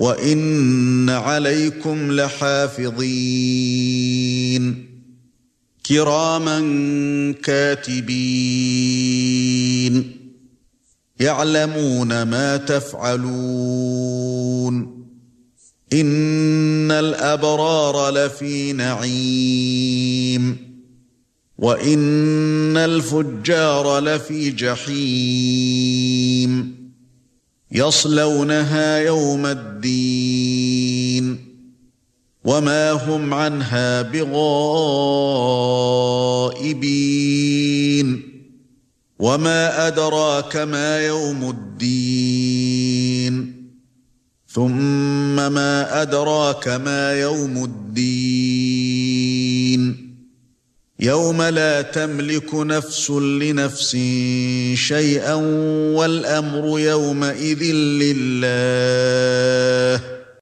وان عليكم لحافظين كراما كاتبين يعلمون ما تفعلون ان الابرار لفي نعيم وان الفجار لفي جحيم يصلونها يوم الدين وما هم عنها بغائبين وما أدراك ما يوم الدين ثم ما أدراك ما يوم الدين يَوْمَ لَا تَمْلِكُ نَفْسٌ لِنَفْسٍ شَيْئًا وَالْأَمْرُ يَوْمَئِذٍ لِلَّهِ.